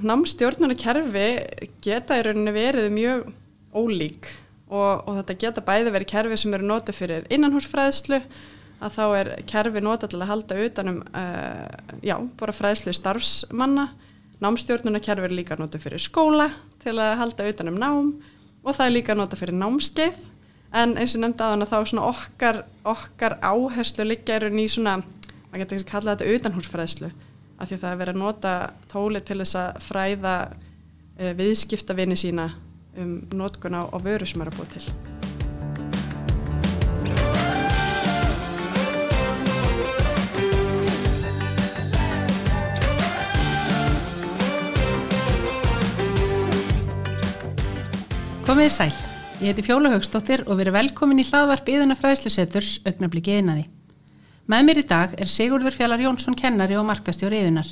námstjórnuna kerfi geta í rauninni verið mjög ólík og, og þetta geta bæði verið kerfi sem eru notið fyrir innanhúsfræðslu að þá er kerfi notið til að halda utanum uh, já, bara fræðslu starfsmanna. Námstjórnuna kerfi er líka notið fyrir skóla til að halda utanum nám og það er líka notið fyrir námskeið. En eins og nefndi að hana þá svona okkar, okkar áherslu liggja eru ný svona, maður getur ekki að kalla þetta utanhúsfræðslu af því að það er verið að nota tóli til þess að fræða uh, viðskiptavinni sína um notkun á, á vöru sem er að búa til. Komið í sæl, ég heiti Fjóla Högstóttir og verið velkomin í hlaðvarp Íðuna fræðslusetturs augnabliki einaði. Með mér í dag er Sigurður Fjallar Jónsson kennari og markastjóri Íðunar.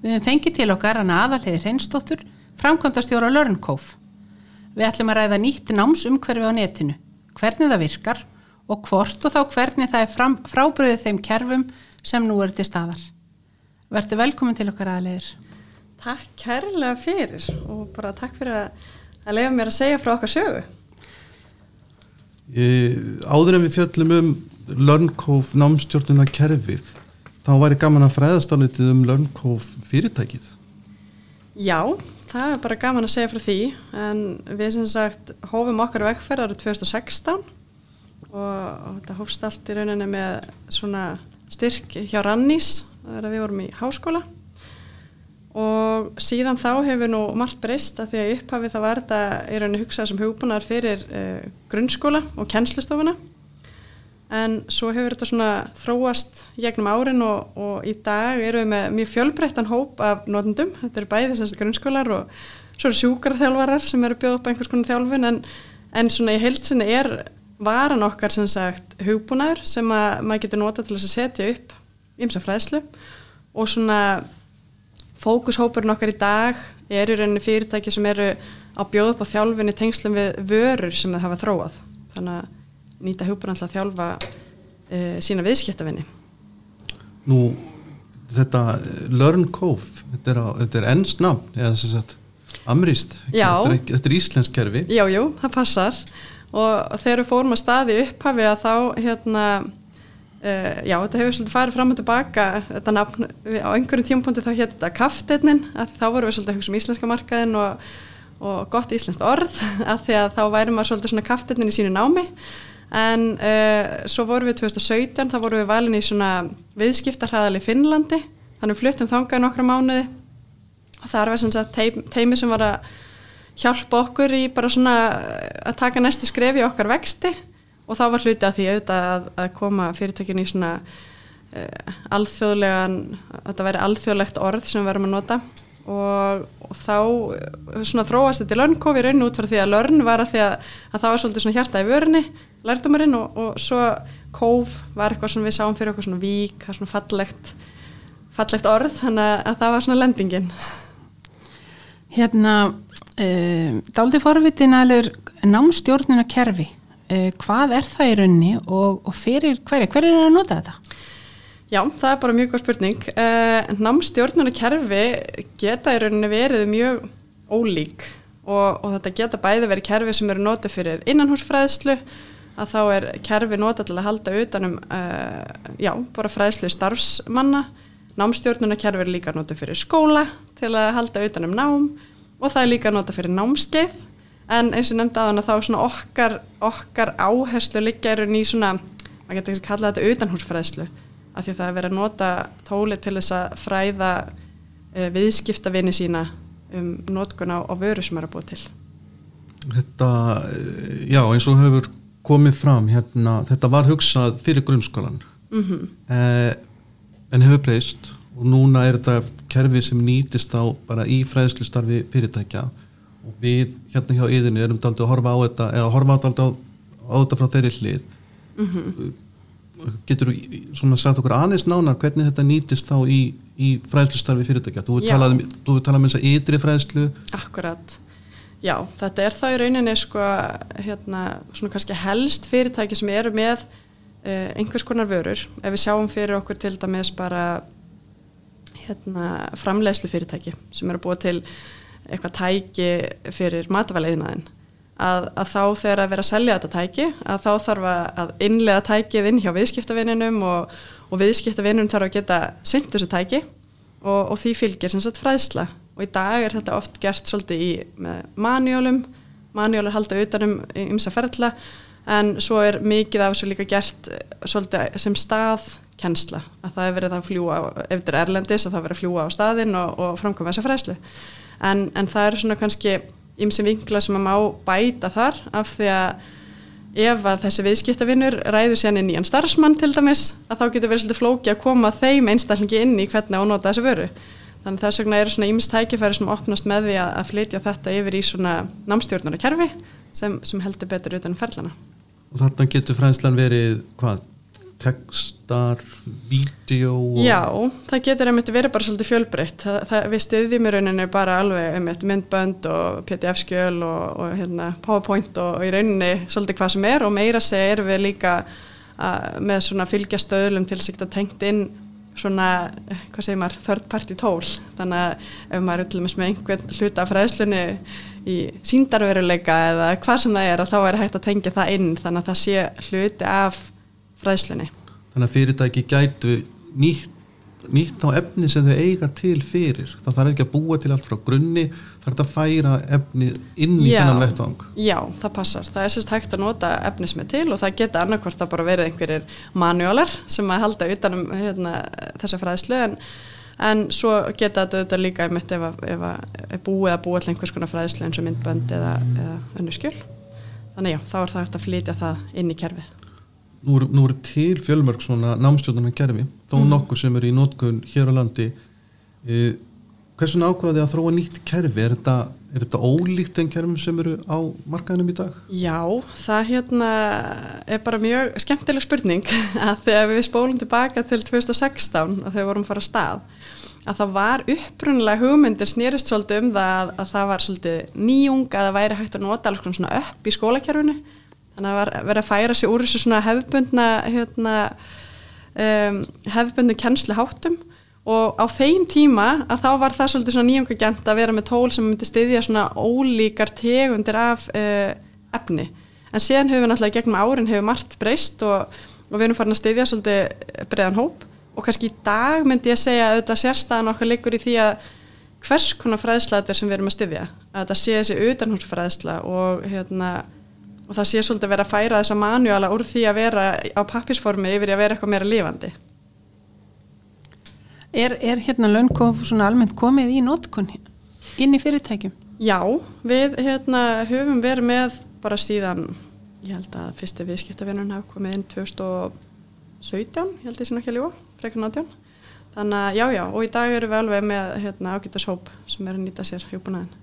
Við höfum fengið til okkar hana aðalheiði Hreinstóttur, framkvæmdastjóra Lörnkóf. Við ætlum að ræða nýtt námsumhverfi á netinu, hvernig það virkar og hvort og þá hvernig það er fram, frábriðið þeim kerfum sem nú eru til staðar. Verður velkomin til okkar aðleiður. Takk kærlega fyrir og bara takk fyrir að, að leiða mér að segja frá okkar sögu. Áður en við fjöllum um Lörnkóf námstjórnuna kerfi þá væri gaman að fræðast á litið um Lörnkóf fyrirtækið. Já, það er bara gaman að segja frá því en við sem sagt hófum okkar vegferð árið 2016 og, og þetta hófst allt í rauninni með svona styrk hjá Rannís þegar við vorum í háskóla og síðan þá hefur nú margt breyst að því að upphafi það var þetta í rauninni hugsað sem hugbúnar fyrir uh, grunnskóla og kennslustofuna. En svo hefur þetta svona þróast gegnum árin og, og í dag eru við með mjög fjölbreyttan hóp af notendum, þetta eru bæði þessast grunnskólar og svo eru sjúkarþjálfarar sem eru bjóð upp einhvers konar þjálfun. En, en svona í heilsinni er varan okkar sem sagt hugbúnaður sem að maður getur nota til þess að setja upp ymsa fræðslu og svona fókushópurinn okkar í dag er í rauninni fyrirtæki sem eru á bjóð upp á þjálfun í tengslum við vörur sem það hafa þróað. Þannig að nýta hugbúna alltaf að þjálfa uh, sína viðskiptavinni Nú, þetta Lörnkóf, þetta er, þetta er ennsnafn, eða þess að amrýst, þetta, þetta er íslensk kerfi. Já, jú, það passar. Og þegar við fórum að staði upphafi að þá hérna uh, já, þetta hefur svolítið farið fram og tilbaka þetta nafn, á einhverjum tímpunkti þá hétt þetta kaftetnin, að þá vorum við svolítið að hugsa um íslenska markaðin og, og gott íslenskt orð, að því að þá væri maður svolítið svona kaftetnin í sínu námi. En uh, svo vorum við 2017, þá vorum við valin í svona viðskiptarhæðal í Finnlandi. Þannig fluttum þangað nokkra mánuði. Og það var svona teim, teimi sem var að hjálpa okkur í bara svona að taka næstu skref í okkar vexti og þá var hluti að því að, að koma fyrirtökin í svona uh, alþjóðlegan, þetta væri alþjóðlegt orð sem við verum að nota. Og, og þá svona þróast þetta í lörnkofi raun út frá því að lörn var að því að, að það var svolítið svona hjarta í vörni lærdómarinn. Og, og svo kóf var eitthvað sem við sáum fyrir okkur svona vík, það svona fallegt fallegt orð, þannig að það var svona lendingin. Hérna uh, dálítið forvitin aðlur námstjórnuna kerfi uh, hvað er það í raunni og, og fyrir hverja, hver er að nota þetta? Já, það er bara mjög góð spurning. Uh, námstjórnuna kerfi geta í rauninni verið mjög ólík og, og þetta geta bæði verið kerfi sem eru notið fyrir innanhúsfræðslu að þá er kerfi nota til að halda utanum uh, já, bara fræðslu starfsmanna. Námstjórnuna kerfi er líka nota fyrir skóla til að halda utanum nám og það er líka nota fyrir námskeið en eins og nefndi að hana þá svona okkar, okkar áherslu liggja eru ný svona, maður getur ekki að kalla þetta utanhúsfræðslu. Af því að það er verið að nota tóli til þess að fræða uh, viðskiptavinni sína um notkun á, á vöru sem er að búa til. Þetta, já eins og hefur komið fram hérna, þetta var hugsað fyrir grunnskólan mm -hmm. eh, en hefur breyst og núna er þetta kerfi sem nýtist á bara í fræðslustarfi fyrirtækja við hérna hjá yðinni erum daldið að horfa á þetta eða horfa á, á, á þetta frá þeirri hlið. Mm -hmm. getur þú svona sagt okkur aðeins nánar hvernig þetta nýtist þá í, í fræðslustarfi fyrirtækja? Þú hefur talað, talað um þess að ytri fræðslu. Akkurat. Já, þetta er þá í rauninni sko, hérna, svona kannski helst fyrirtæki sem eru með uh, einhvers konar vörur. Ef við sjáum fyrir okkur til dæmis bara hérna, framleiðslu fyrirtæki sem eru búa til eitthvað tæki fyrir matvæleiðinaðin að, að þá þegar að vera að selja þetta tæki að þá þarf að innlega tækið inn hjá viðskiptavininum og, og viðskiptavininum þarf að geta synd þessu tæki og, og því fylgir sem sagt fræðsla. Og í dag er þetta oft gert svolítið í manjólum manjólar halda utanum ymsa ferðla en svo er mikið af þessu líka gert svolítið sem staðkensla að það er verið að fljúa ef þetta er erlendis að það verið að fljúa á staðin og, og framkvæma þessa fræðslu en, en það er svona kannski ymsi vinkla sem að má bæta þar af því að ef að þessi viðskiptavinnur ræður sér inn í en starfsmann til dæmis að þá getur verið svolítið flóki að koma þeim einstaklingi inn í hvernig ánóta þessu vöru þannig þess vegna eru svona ímstækifæri sem opnast með því að, að flytja þetta yfir í svona námstjórnara kerfi sem, sem heldur betur utan ferlana Og þarna getur frænslan verið hvað? Tekstar, vídeo? Og... Já, það getur einmitt verið bara svolítið fjölbreytt það, það, við stiðjum í rauninu bara alveg einmitt myndbönd og pdf-skjöl og, og hérna, powerpoint og, og í rauninni svolítið hvað sem er og meira segir við líka að, með svona fylgjastöðlum til sig að tengt inn svona, hvað segir maður, third party tól þannig að ef maður er til og með einhvern hluta fræðslunni í síndarveruleika eða hvað sem það er að þá er hægt að tengja það inn þannig að það sé hluti af fræðslunni. Þannig að fyrirtæki gætu nýtt nýtt á efni sem þau eiga til fyrir. Það þarf ekki að búa til allt frá grunni það er að færa efni inn í þennan vettvang. Já, það passar, það er sérst hægt að nota efni sem er til og það geta annarkvært að bara verið einhverjir manjólar sem að halda utanum hérna, þessa fræðslu. En, en svo geta þetta líka einmitt ef að, ef að búið að búa til einhvers konar fræðslu eins og myndbönd eða, eða önnu skjöl. Þannig já, þá er það hægt að flytja það inn í kerfið nú eru, nú eru til fjölmörg svona námstjóðunar kerfi þó mm. nokkur sem eru í nótkunn hér á landi e, hversun ákvaði að þróa nýtt kerfi er þetta, er þetta ólíkt en kerfum sem eru á markaðinum í dag? Já, það hérna er bara mjög skemmtileg spurning að þegar við spólum tilbaka til 2016 að þau vorum fara að stað að það var upprunlega hugmyndir snýrist svolítið um það að, að það var svolítið nýjung að það væri hægt að nota alls svona upp í skólakerfinu þannig að vera að færa sig úr þessu svona hefbundna hérna, um, hefbundu kennsluháttum. Og á þeim tíma að þá var það svolítið svona nýjungagent að vera með tól sem myndi styðja svona ólíkar tegundir af uh, efni. En síðan hefur við náttúrulega gegnum árin hefur margt breyst og, og við erum farin að styðja svolítið breiðan hóp. Og kannski í dag myndi ég segja að þetta sérstæðan okkar liggur í því að hvers konar fræðsla þetta er sem við erum að styðja. Að þetta sé þessi utanhúsfræðsla og hérna og það sé svolítið að vera að færa þessa manjala úr því að vera á pappisformi yfir að vera eitthvað meira lifandi. Er, er hérna lönnkof svona almennt komið í nótkunn inn í fyrirtækjum? Já, við hérna höfum verið með bara síðan ég held að fyrsti viðskiptavinnun hafa komið inn 2017 ég held ég sem ekki að ljúa, frekar náttjón þannig að já já og í dag eru við alveg með hérna ágætashóp sem er að nýta sér hjúpunaðin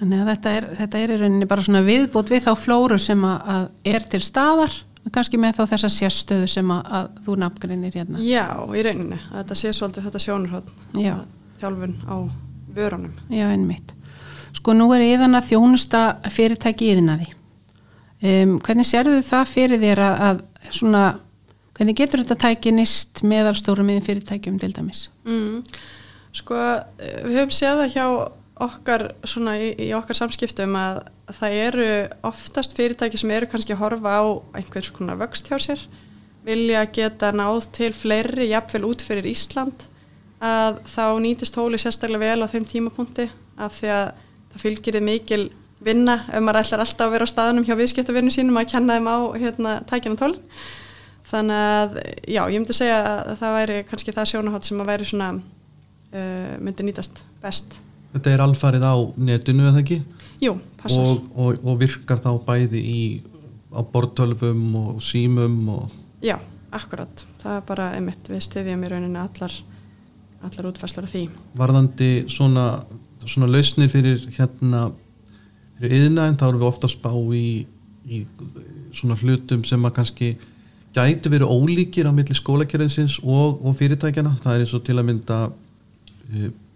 Þannig að þetta er, þetta er í rauninni bara svona viðbútt við þá flóru sem að, að er til staðar, kannski með þá þessa sérstöðu sem að, að þú nafngrinir hérna. Já, í rauninni, að þetta sé svolítið þetta sjónurhótt, þjálfun á vörunum. Já, einmitt. Sko nú er yðan að þjónusta fyrirtæki yðinaði. Um, hvernig sérðu það fyrir þér að, að svona, hvernig getur þetta tæki nýst meðalstórum yfir fyrirtækjum til dæmis? Mm. Sko, við höfum séð það hjá okkar svona í, í okkar samskiptum að það eru oftast fyrirtæki sem eru kannski að horfa á einhvers konar vöxt hjá sér vilja geta náð til fleiri jafnvel út fyrir Ísland að þá nýtist hóli sérstaklega vel á þeim tímapunkti af því að það fylgir mikil vinna ef maður ætlar alltaf að vera á staðunum hjá viðskiptavinnum sínum að kenna þeim á hérna, tækina tólin. Þannig að já, ég myndi segja að það væri kannski það sjónahótt sem að væri svona uh, myndi nýtast best Þetta er alfarið á netinu eða ekki? Jú, passar. Og, og, og virkar þá bæði í, á bortölfum og símum? Og... Já, akkurat. Það er bara einmitt við stiðjum í rauninni allar, allar útfæslar af því. Varðandi svona, svona lausni fyrir hérna fyrir yðnaðin þá eru við ofta að spá í, í svona hlutum sem að kannski gætu verið ólíkir á milli skólakerðinsins og, og fyrirtækjana. Það er eins og til að mynda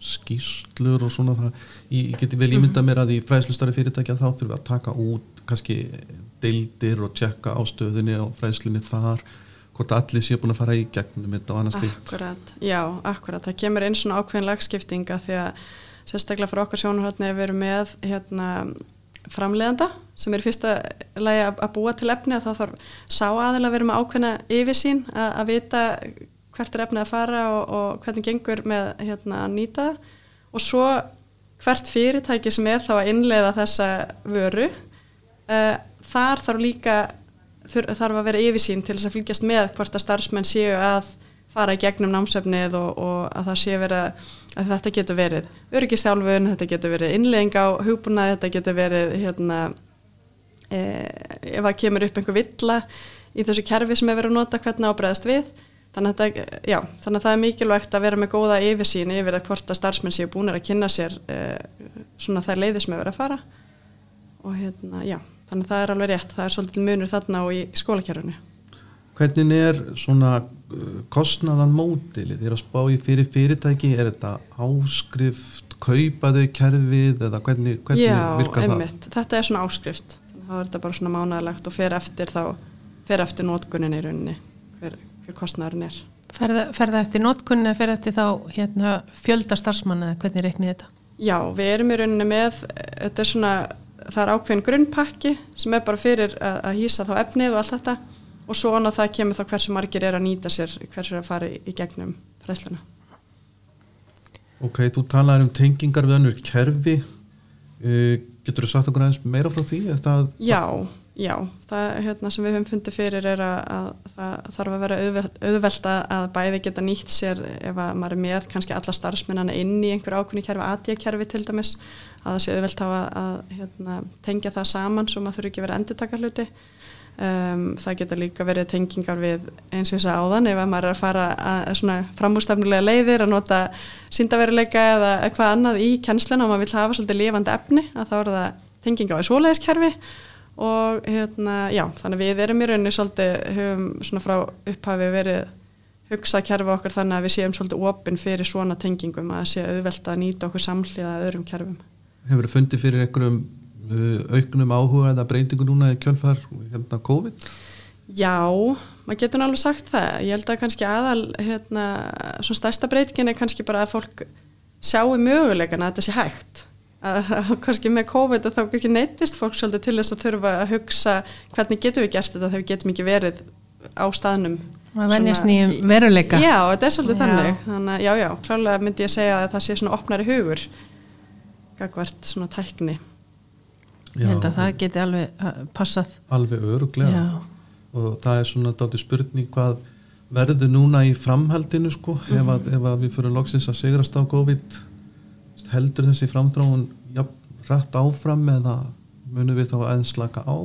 skýrslur og svona það, ég geti vel ímynda mér að í fræðslustari fyrirtækja þá þurfum við að taka út kannski deildir og tjekka ástöðinni og fræðslunni þar hvort allir séu búin að fara í gegnum þetta og annars líkt Akkurat, já, akkurat. Það kemur einn svona ákveðin lagskiptinga því að sérstaklega fyrir okkar sjónarhaldni ef við erum með hérna, framleiðanda sem er fyrsta lagi að, búa til efni að þá þarf sá aðeins að vera með ákveðna yfirsýn að, að vita hvert er efnið að fara og, og hvernig gengur með hérna, að nýta. Og svo hvert fyrirtæki sem er þá að innleiða þessa vöru uh, þar þarf líka þarf að vera yfirsýn til þess að fylgjast með hvort að starfsmenn séu að fara í gegnum námsefnið og, og að það sé vera að þetta getur verið öryggistjálfun, þetta getur verið innlegging á hugbúna, þetta getur verið hérna e, ef það kemur upp einhver villa í þessu kerfi sem er verið að nota hvernig ábreðast við þannig að, já, þannig að það er mikilvægt að vera með góða yfirsýn yfir að hvort að starfsmenn séu búin að kynna sér e, svona þær leiðir sem verið að fara og hérna, já, þannig að það er alveg rétt það er svolítið munur þarna og í skólakerfinu Hvernig er svona uh, kostnaðan mótilið? Er að spá í fyrir fyrirtæki? Er þetta áskrift, kaupaðu kerfið eða hvernig, hvernig Já, virkar einmitt. það? Þetta er svona áskrift. Þá er þetta bara svona mánægilegt og fer eftir þá, fer eftir nótgunnin í rauninni, hver, hver kostnaðurinn er. Ferða, ferða eftir notkunni eða ferða eftir þá hérna, fjölda starfsmanna eða hvernig reiknið þetta? Já, við erum í rauninni með, þetta er svona, það er ákveðin grunnpakki sem er bara fyrir að, að hýsa þá efnið og allt þetta og svona það kemur þá hversu margir er að nýta sér hversu er að fara í, í gegnum fræsluna. Ok, þú talaði um tengingar við önnur kerfi uh, getur þú sagt okkur aðeins meira frá því? Það, já, já það hérna, sem við höfum fundið fyrir er að, að það þarf að vera auðvelt, auðvelt að bæði geta nýtt sér ef að maður er með kannski alla starfsmennana inn í einhver ákunni kerfi, ADA-kerfi til dæmis að það sé auðvelt að, að hérna, tengja það saman svo maður þurfi ekki verið endurtaka hluti. Um, það getur líka verið tengingar við eins og þess að áðan ef maður er að fara að svona framúrstafnulega leiðir að nota síndaveruleika eða eitthvað annað í kjensluna og maður vil hafa svolítið lifandi efni að þá er það tenginga á svoleiðiskerfi og hérna, já, þannig við erum í rauninni svolítið, höfum svona frá upphafi verið hugsað kerfi okkar þannig að við séum svolítið opinn fyrir svona tengingum að sé auðvelt að nýta okkur samhliða öðrum kerfum. Hefur þið fundið fyrir einhverjum Uh, auknum áhuga eða breytingu núna í kjölfar hérna COVID? Já, maður getur náttúrulega sagt það. Ég held að kannski aðal hérna, svona stærsta breytingin er kannski bara að fólk sjáu mögulegan að þetta sé hægt. Að, að kannski með COVID að þá ekki neittist fólk svolítið til þess að þurfa að hugsa hvernig getum við gert þetta þegar við getum ekki verið á staðnum. Það vennjast nýjum veruleika. Já, þetta er svolítið já. þannig. Þannig að já, já, klálega myndi ég segja að það sé svona opnari hugur gagvart svona tækni. Ég held að það geti alveg uh, passað. Alveg öruglega Já. og það er svona dátir spurning hvað verður núna í framhaldinu sko mm. ef, að, ef að við fyrir loksins að sigrast á COVID heldur þessi framdráðun ja, rætt áfram eða munum við þá að enslaka á?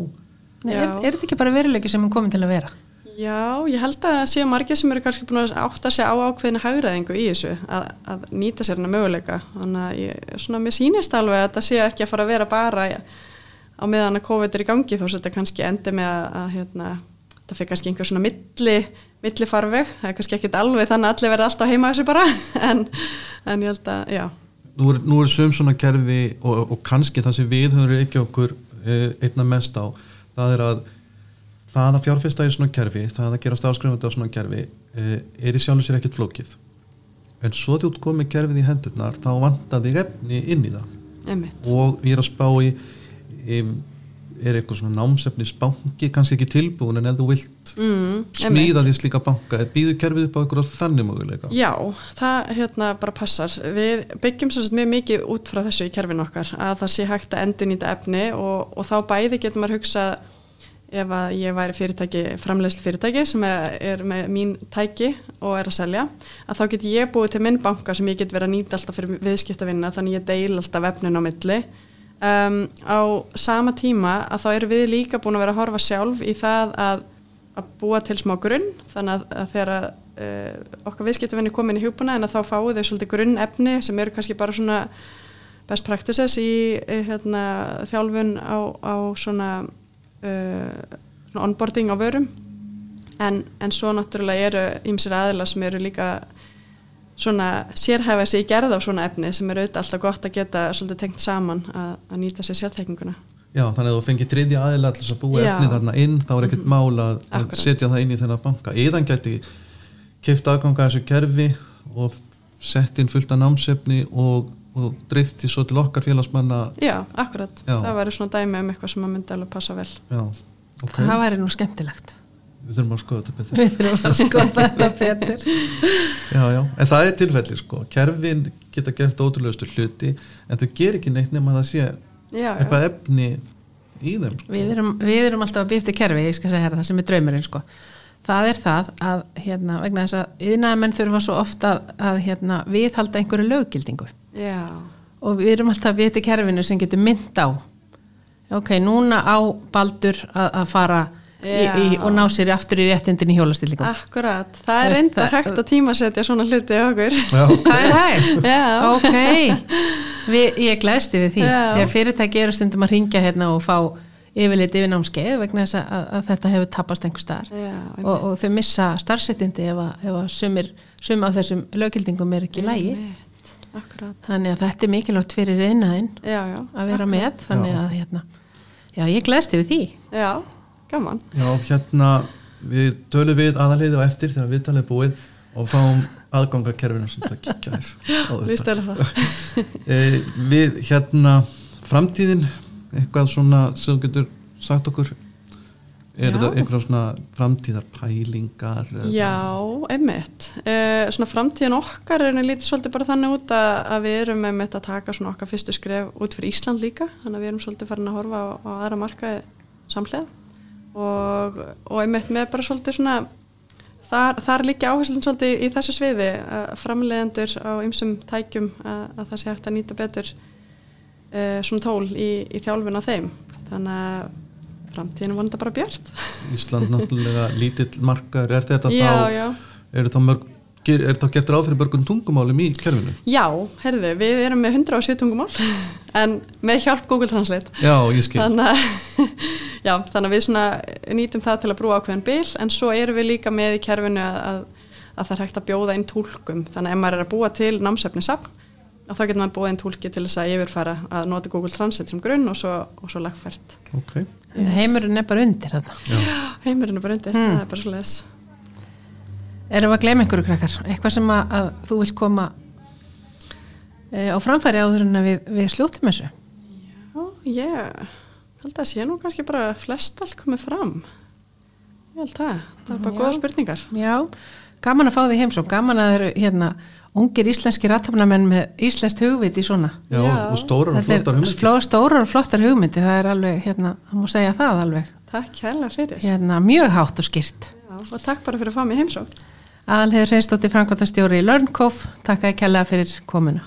Nei, er, er þetta ekki bara veruleiki sem er komin til að vera? Já, ég held að séu margir sem eru kannski búin að átta sig á ákveðinu haugræðingu í þessu að, að nýta sér hana möguleika. Þannig að ég, svona, mér sýnist alveg að þetta sé ekki að fara að vera bara á meðan að COVID er í gangi þó sem þetta kannski endi með að, að hérna, það fyrir kannski einhver svona milli, milli farveg, það er kannski ekkit alveg þannig að allir verða alltaf heima þessu bara. En, en ég held að, já Nú er, nú er söm svona kerfi og, og kannski það sem við höfum ekki okkur eh, einna mest á, það er að það að fjárfesta í svona kerfi það að gera stafskrifandi á svona kerfi eh, er í sjálf sér ekkert flókið en svo til út komið kerfið í hendurnar þá vantar þig efni inn í það Einmitt. og ég er að spá í er eitthvað svona námsefnis banki kannski ekki tilbúin en ef þú vilt mm, smíða því slíka banka býður kerfið upp á eitthvað þannig möguleika? Já, það hérna bara passar. Við byggjum svo mjög mikið út frá þessu í kerfin okkar að það sé hægt að endur nýta efni og, og þá bæði getur maður hugsa ef að ég væri fyrirtæki framlegslu fyrirtæki sem er, er með mín tæki og er að selja að þá getur ég búið til minn banka sem ég get verið að nýta alltaf fyrir viðskiptavinna þannig ég deil alltaf efnin á milli um, á sama tíma að þá erum við líka búin að vera að horfa sjálf í það að, að búa til smá grunn. Þannig að, að þegar að, uh, okkar viðskiptuvenni komin í hjúpuna en að þá fáu þau svolítið grunn efni sem eru kannski bara svona best practices í hérna, þjálfun á, á svona, uh, svona onboarding á vörum. En, en svo náttúrulega eru ímsir aðila sem eru líka svona sérhæfa sig í gerð á svona efni sem er auðvitað alltaf gott að geta svolítið tengt saman að, að nýta sér sérþekninguna. Já, þannig að þú fengir þriðja aðila til þess að búa Já. efni þarna inn, þá er ekkert mál að, að Akkurat. setja það inn í þennan banka. Eðan gæti keift aðganga að þessu kerfi og sett inn fullt af námsefni og, og drifti svo til okkar félagsmanna. Já, akkurat, Já. það væri svona dæmi um eitthvað sem að myndi alveg passa vel Já, ok, Það væri nú skemmtilegt. Við þurfum að skoða þetta betur. Við þurfum að skoða þetta betur. Já, já, en það er tilfelli sko. Kerfin geta gert ótrúlegustu hluti en þau ger ekki neitt nema að það sé Já, já, eitthvað efni í þeim. Sko. Við erum, við erum alltaf að býfti kerfi, ég skal segja hérna, það sem er draumurinn sko. Það er það að hérna, vegna þess að yðnaðamenn þurfa svo ofta að hérna, viðhalda einhverju löggildingu já, og við erum alltaf að býfti kerfinu sem getur mynd á. Ok, núna á Baldur að, að fara í, í, og ná sér aftur í réttindin í hjólastillingum. akkurat. Það er reyndar það- hægt að tímasetja svona hluti á okkur. Já, Það er hægt. Já, Ok, við, ég glæsti við því. Þegar fyrirtæki eru stundum að ringja hérna og fá yfirleitt yfir námskeið vegna þess að, að þetta hefur tapast einhver staðar. já og, og þau missa starfsettindi ef, að, ef að sumir, sum af þessum lögildingum er ekki í lægi Akkurat, þannig að þetta er mikilvægt fyrir reynaðinn já, já. að vera með. Þannig að hérna, já ég glæsti við því. Já, gaman. Já, hérna við tölum við aðaliði og eftir þegar viðtalið er búið og fáum aðgangakerfinu sem það kíkja þér. Víst er það. Við hérna framtíðin eitthvað svona sem þú getur sagt okkur? Er þetta eitthvað svona framtíðar pælingar eða- Já, einmitt. Uh, Svona framtíðin okkar er lítið svolítið bara þannig út að, að við erum einmitt að taka svona okkar fyrstu skref út fyrir Ísland líka þannig að við erum svolítið farin að horfa á, á aðra markaði samlega og, og einmitt með bara svolítið svona þar, þar líka áherslun svolítið í þessu sviði að framleiðendur á ymsum tækjum að, að það sé hægt að nýta betur uh, svona tól í, í þjálfun á þeim. Þannig að framtíðin er vonandi bara björt. Ísland náttúrulega lítill markaður. Er þetta Já, þá já. er þá mörg er þá gert ráð fyrir mörgum tungumálum í kerfinu? Já, herðu, við erum með 107 tungumál en með hjálp Google Translate. Já, ég skil. Þannig að, já, þannig að við svona nýtum það til að brúa ákveðin bil en svo erum við líka með í kerfinu að, að, að það er hægt að bjóða inn túlkum. Þannig að ef maður er að búa til námsefni safn og þá getur maður búið inn túlki til þess að yfirfara að nota Google Translate sem grunn og svo, og svo lagfært. Ok, Þannig að heimurinn er bara undir þarna. Já, heimurinn er bara undir, Mm. það er bara svo les Erum við að gleyma einhverju krakkar? Eitthvað sem að, að þú vilt koma e, á framfæri áður en að við, við slúttum þessu? Já, ég held að sé nú kannski bara flest allt komið fram. Ég held það, það er bara Já. góða spurningar. Já, gaman að fá því heimsók gaman að þeir eru hérna ungir íslenski rattafnamenn með íslenskt hugvit í svona. Já, Já. og stórar og flottar hugmyndir. fló- stórar og flottar hugmyndi það er alveg, hérna, það má segja það alveg. Takk kærlega fyrir. Hérna, mjög hátt og skýrt. Já, og takk bara fyrir að fá mig heimsókn. Aðalhegur Hreinsdóttir Frankværtastjóri í Lörnkof, takk að ég kella fyrir komuna